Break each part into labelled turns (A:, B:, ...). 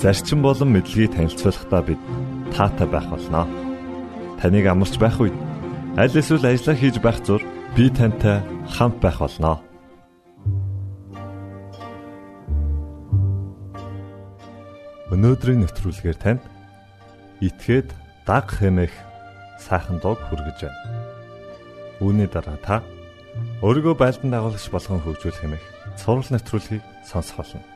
A: зарчим болон мэдлэгийг танилцуулахдаа бид таатай байх болноо. Таныг амарч байх үед аль эсвэл ажиллаа хийж байх зур би тантай хамт байх болноо. Өнөөдрийн нэвтрүүлгээр танд итгээд даг хэмэх сайхан дуу хүргэж байна. Үүний дараа та өөрийгөө байлдан дагуулагч болгон хөгжүүлэх хэмэх цуврал нэвтрүүлгийг сонсох болно.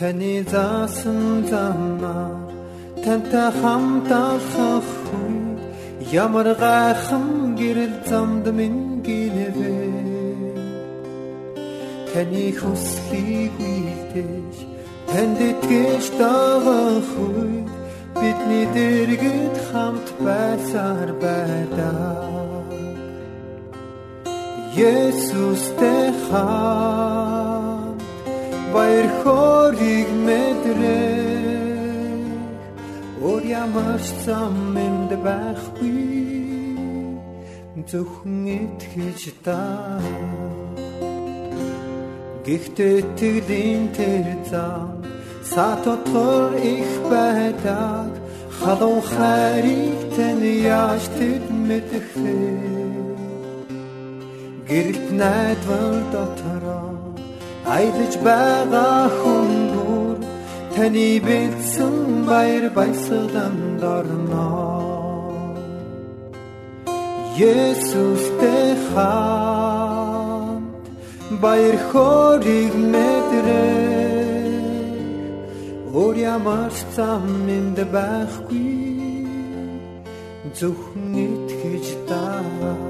B: Таны заасан замаар тантай хамт алхах үед ямар гайхан гэрэл замд минь гинэвэ. Таны хүслийг үйлдэж танд итгэж дагах үед бидний дэргэд хамт байсаар байдаа Есүстэй хамт баяр хориг мэдрэх. Өөр ямар ч зам энд байхгүй. Зөвхөн итгэж даа Гэхдээ тэглийн тэр зам сатотор их байдаг. Халуун хайрыг тань яаж тэд мэдэх вэ? Гэрэлт найдвар дотороо аялаж байгаа хүн бүр таны бэлдсэн баяр баясгаланд орно. Есүстэй хамт баяр хориг мэдрээ өөр ямар зам энд байхгүй зөвхөн итгэж даа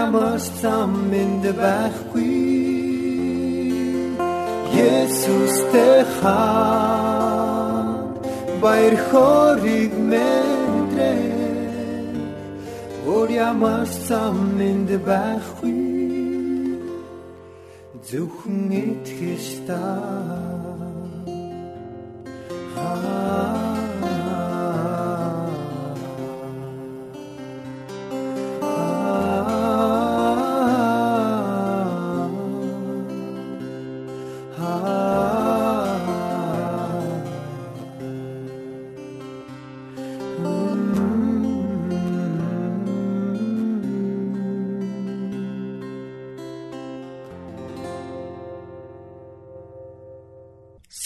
B: өөр ямар зам энд байхгүй. Есүстэй хаа баяр хориг мэдрээ өөр ямар зам энд байхгүй. Зөвхөн итгэж та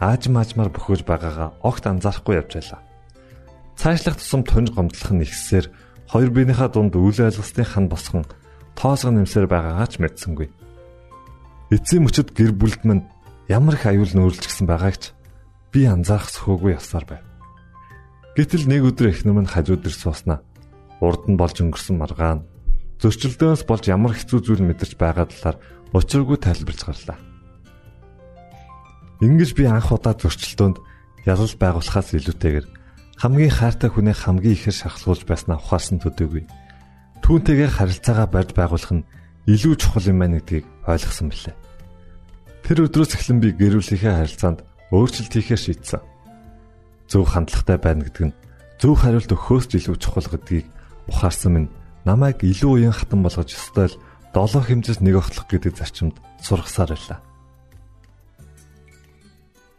A: аажим аажмаар бөхөөж байгаагаа огт анзаарахгүй явж байлаа. Цаашлах тусам тунж гомдлох нь ихсээр хоёр биенийхээ дунд үйл ойлголтын хан босгон тоосго нэмсээр байгаагаа ч мэдсэнгүй. Эцсийн мөчөд гэр бүлд минь ямар их аюул нөөрлжсэн байгаагч би анзаарах сөхөөгүй явсаар байв. Гэтэл нэг өдөр эхнэр минь хажууд ир сууснаа. Урд нь болж өнгөрсөн маргаан зөрчилдөөс болж ямар хэцүү зүйл мэдэрч байгаа талаар учиргүй тайлбарж гарлаа. Ингэж би анх удаа зөрчилдөөнд ялал байгуулахаас илүүтэйгээр хамгийн хайртай хүнээ хамгийн ихээр шахалгуулж байснаа ухаарсан төдийгүй. Түүнтэйгээр харилцаагаа барьж байгуулах нь илүү чухал юм байна гэдгийг ойлгосон билээ. Тэр өдрөөс эхлэн би гэр бүлийнхээ харилцаанд өөрчлөлт хийхээр шийдсэн. Зөв хандлагатай байна гэдэг нь зөв хариулт өгөхөөс илүү чухал гэдгийг ухаарсан минь намайг илүү уян хатан болгож өстой л долоо хэмжээс нэг огтлох гэдэг зарчимд сургасаар байлаа.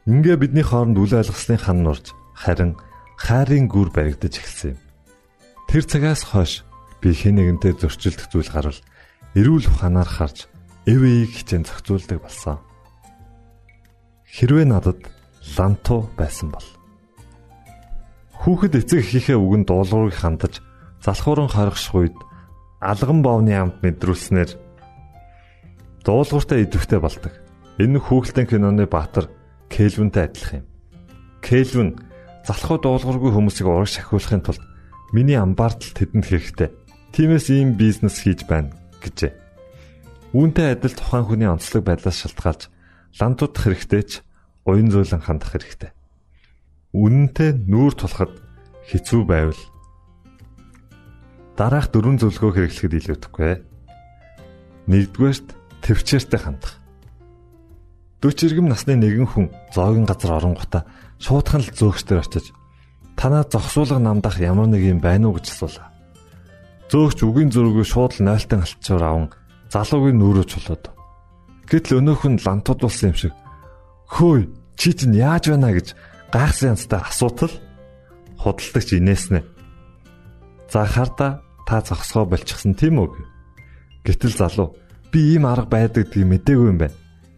A: Ингээ бидний хооронд үл ойлгослын хан нурж харин хайрын гүр баригдаж эхэлсэн юм. Тэр цагаас хойш би хэн нэгэнтэй зөрчилдөх зүйл гарвал эрүүл ухаанаар харж эвэйг хичээн зохицуулдаг болсон. Хэрвээ надад ланту байсан бол хүүхэд эцэг эхийнхээ үгэнд дуулуурыг хандаж залхууран хоригших үед алган боовны амт мэдрүүлснээр дуулууртай идэвхтэй болдог. Энэ хүүхэлдэйн киноны баатар Кельвинтэй адилхан юм. Кельвин залхуу дуулуургүй хүмүүсийг урагш шахиулахын тулд миний амбаартал тэдэнд хэрэгтэй. Тиймээс ийм бизнес хийж байна гэжээ. Үүнтэй адил тухайн хүний онцлог байдлаас шалтгаалж лантуудах хэрэгтэй ч уян зөөлөн хандах хэрэгтэй. Үнэнтэй нүүр тулахад хэцүү байвал дараах дөрвөн зөвлөгөө хэрэглэхэд илүүдэхгүй. Нэгдүгээрт төвчээртэй хандах. 40 иргэм насны нэгэн хүн зоогийн газар оронгота шуудхан л зөөгчдөр очиж танаа зогсуулга намдах ямар нэг юм байна уу гэж асуулаа. Зөөгч үгийн зөрүүгээ шууд л нойлтон алтчаар аван залуугийн нүрөө чулууд. Гэтэл өнөөх нь лантууд болсон юм шиг хөөе чи чинь яаж байна гэж гайхсан янзтай асуутал худалдагч инээснэ. За харда та зогсгоо болчихсон тийм үү? Гэтэл залуу би ийм арга байдаг гэдгийг мдээгүй юм байна.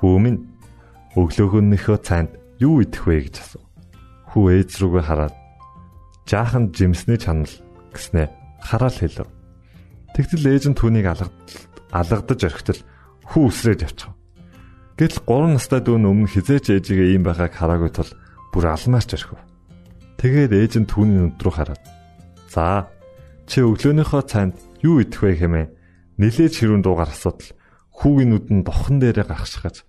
A: Хүү минь өглөөгөнийхөө цайнд юу идэх вэ гэж асуув. Хүү ээж рүүгээ хараад жаахан жимсний чанал гэснээ хараал хэлв. Тэгтэл ээж нь түүнийг алгадаж орхитол хүү үсрээд явчихав. Гэтэл 3 настай дүү өмнө хизээч ээжигээ ийм байгааг хараагүй тул бүр алмаарч орхив. Тэгээд ээж нь түүний нүд рүү хараад "За, чи өглөөнийхөө цайнд юу идэх вэ хэмээн нилээж хэрүүн дуугаар асуудал хүүгийн нүдэн дохон дээрээ гаргашгаж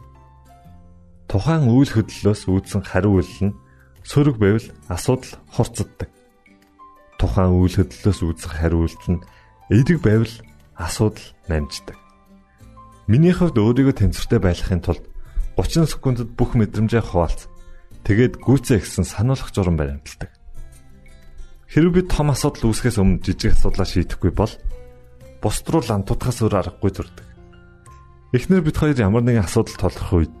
A: тухайн үйл хөдлөлөөс үүдсэн хариу үйлэл нь сөрөг байвал асуудал хурцддаг. Тухайн үйл хөдлөлөөс үүдсэх хариу үйлдэл нь эерэг байвал асуудал намждаг. Миний хувьд өөрийгөө тэнцвэртэй байлгахын тулд 30 секундэд бүх мэдрэмжээ хуваалц. Тэгээд гүйцээ гэсэн сануулгах журам баримталдаг. Хэрвээ би том асуудал үүсгэхээс өмнө жижиг асуудлаа шийдэхгүй бол бусд руу лантуудахаас өөр аргагүй зурдаг. Эхнэр бид хоёр ямар нэгэн асуудал толгох үед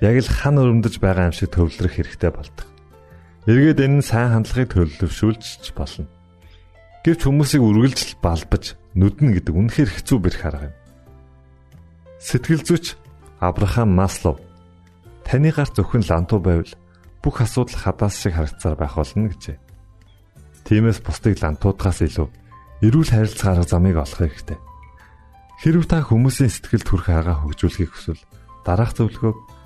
A: яг л хан өрөмдөж байгаа юм шиг төвлөрөх хэрэгтэй болдог. Эргээд энэ нь сайн хандлагыг төлөвшүүлж болно. Гэвч хүмүүсийг үргэлжл балбаж нүднэ гэдэг үнэхээр хэцүү бэрх арга юм. Сэтгэл зүйч Абрахам Маслов таны гарт зөвхөн лантуу байвал бүх асуудал хадаас шиг харагцаар байх болно гэжээ. Тиймээс бусдыг лантуудгаас илүү эрүүл харилцаа арга замыг олох хэрэгтэй. Хэрв та хүмүүсийн сэтгэл төрх арга хөгжүүлэхийг хүсвэл дараах зөвлөгөөг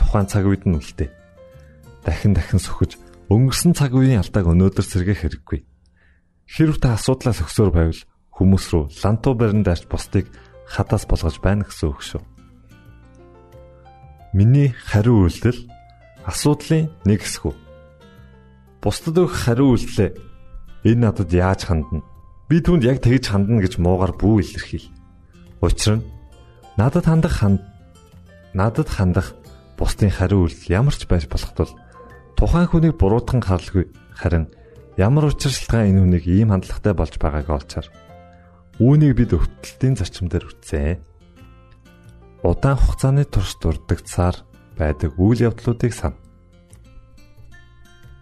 A: тухайн цаг үед нь үлдээ. Дахин дахин сөхөж өнгөрсөн цаг үеийн алдааг өнөөдөр сэргээх хэрэггүй. Хэрв та асуудлаас өгсөөр байвал хүмүүс рүү лантуу барин даарч бусдыг хадаас болгож байна гэсэн үг шүү. Миний хариу үйлдэл асуудлын нэг хэсэг. Бусдад өгөх хариу үйлдэлээ Энэ надад яаж хандна? Би түүнд яг тэгж хандна гэж муугар бүү илэрхийл. Учир нь надад хандах ханд надад хандах бусдын хариу үйлдэл ямар ч байж болох тул тухайн хүнийг буруутган харлгүй харин ямар учиршилтгаан энэ хүнийг ийм хандлагатай болж байгааг олчаар үүнийг бид өвтөлтийн зарчим дээр үтсэн. Удаан хугацааны турш дурддагцаар байдаг үйл явдлуудыг сан.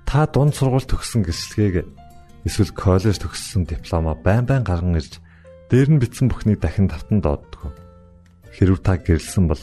A: Та дунд сургууль төгссөн гэрчлэгийг эсвэл коллеж төгссөн дипломоо байн байн гарган ирж дээр нь бичсэн бүхнийг дахин тавтан дооддог. Хэрвээ та гэрэлсэн бол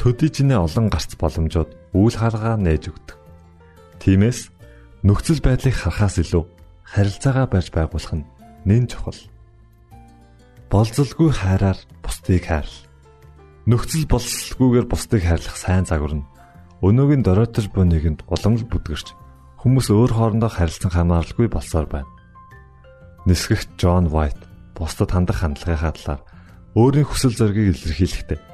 A: төдийжнээ олон гарц боломжууд үйл харгаа нээж өгдөг. Тиймээс нөхцөл байдлыг харахаас илүү харилцаагаа барьж байгуулах нь нэн чухал. Болзолгүй хайраар бусдыг хайрл. Нөхцөл болцолгүйгээр бусдыг хайрлах сайн загвар нь өнөөгийн доройтож буй нэгэнд уламж бүдгэрч хүмүүс өөр хоорондоо харилцан хамааралгүй болсоор байна. Нисгэгч Джон Вайт бусдад хандах хандлагынхаа талаар өөрийн хүсэл зоригийг илэрхийлэхдээ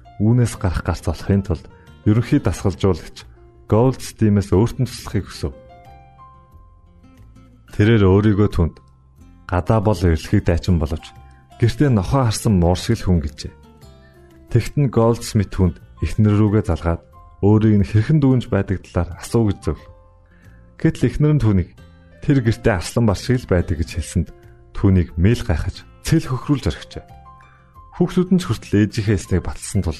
A: үүнээс гарах гарц олохын тулд ерөнхий дасгалжуулагч Goldstein-ээс өөртөө туслахыг хүсв. Тэрээр өөрийгөө түнд гадаа бол эрэлхийг дайчин боловч гэртээ нохоо харсан муур шиг л хүн гэжээ. Тэгтэн Goldsmith хүнд эхнэр рүүгээ залгаад өөрийг нь хэрхэн дүүнж байдаг талаар асуу гэж зөв. Гэтэл эхнэр нь түүнийг тэр гэртээ арслан бар шиг л байдаг гэж хэлсэнд түүнийг мэйл гайхаж цэл хөхрүүлж орхижээ. Хүүхдүүд нь ч хүртэл ээжийнхээ эснийг баталсан тул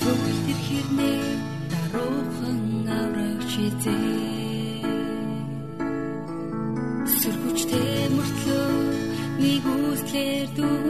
C: Бүгд тэр хэрнээ даруухан аврагч эзээ Сөргөчтэй мөртлөө нэг үслэр дүүрээ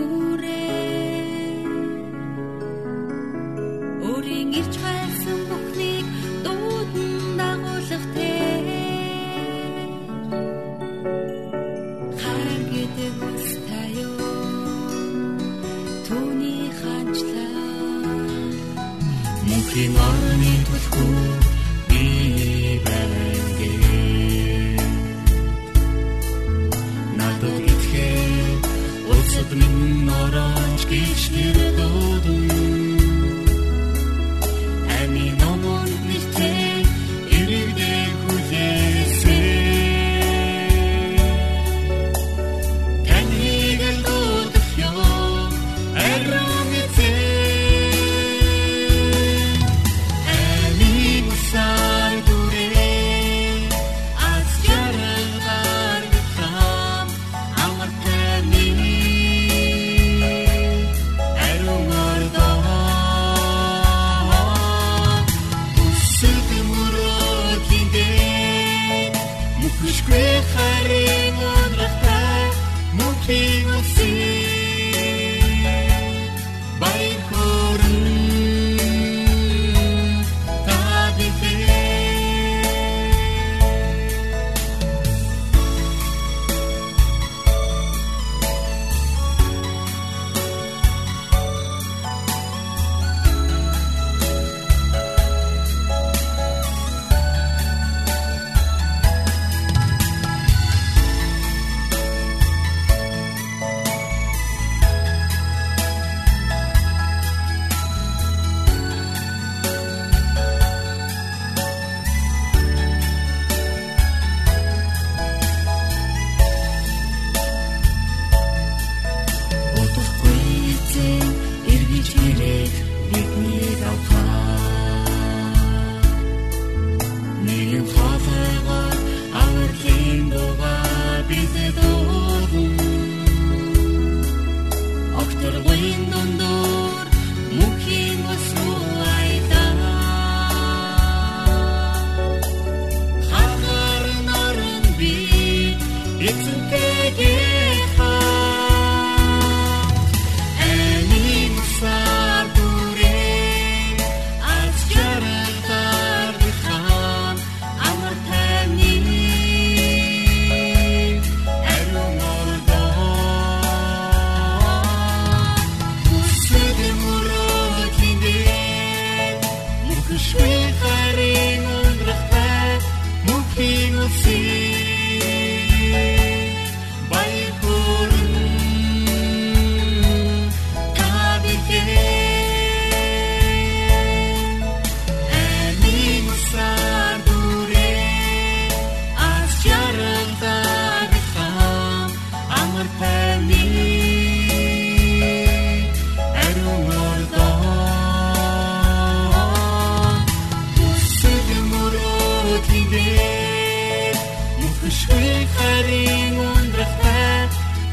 C: харин ундрахтай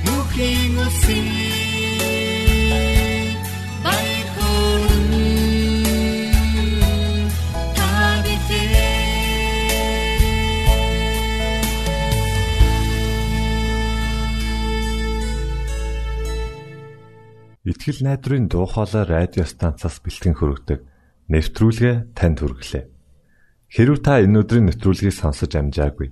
C: мөхийн үсээ бай хорн табитээ
A: Итгэл найдрын дуу хоолой радио станцаас бэлтгэн хөрөгдөг нэвтрүүлгээ танд хүргэлээ. Хэрв та энэ өдрийн нэвтрүүлгийг сонсож амжаагүй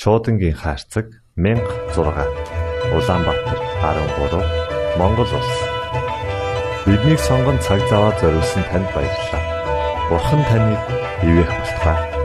A: Шуудангийн хаяг 16 Улаанбаатар 13 Монгол улс Биднийг сонгонд цаг зав аваад зориулсан танд баярлалаа. Бурхан таныг ивээх батугай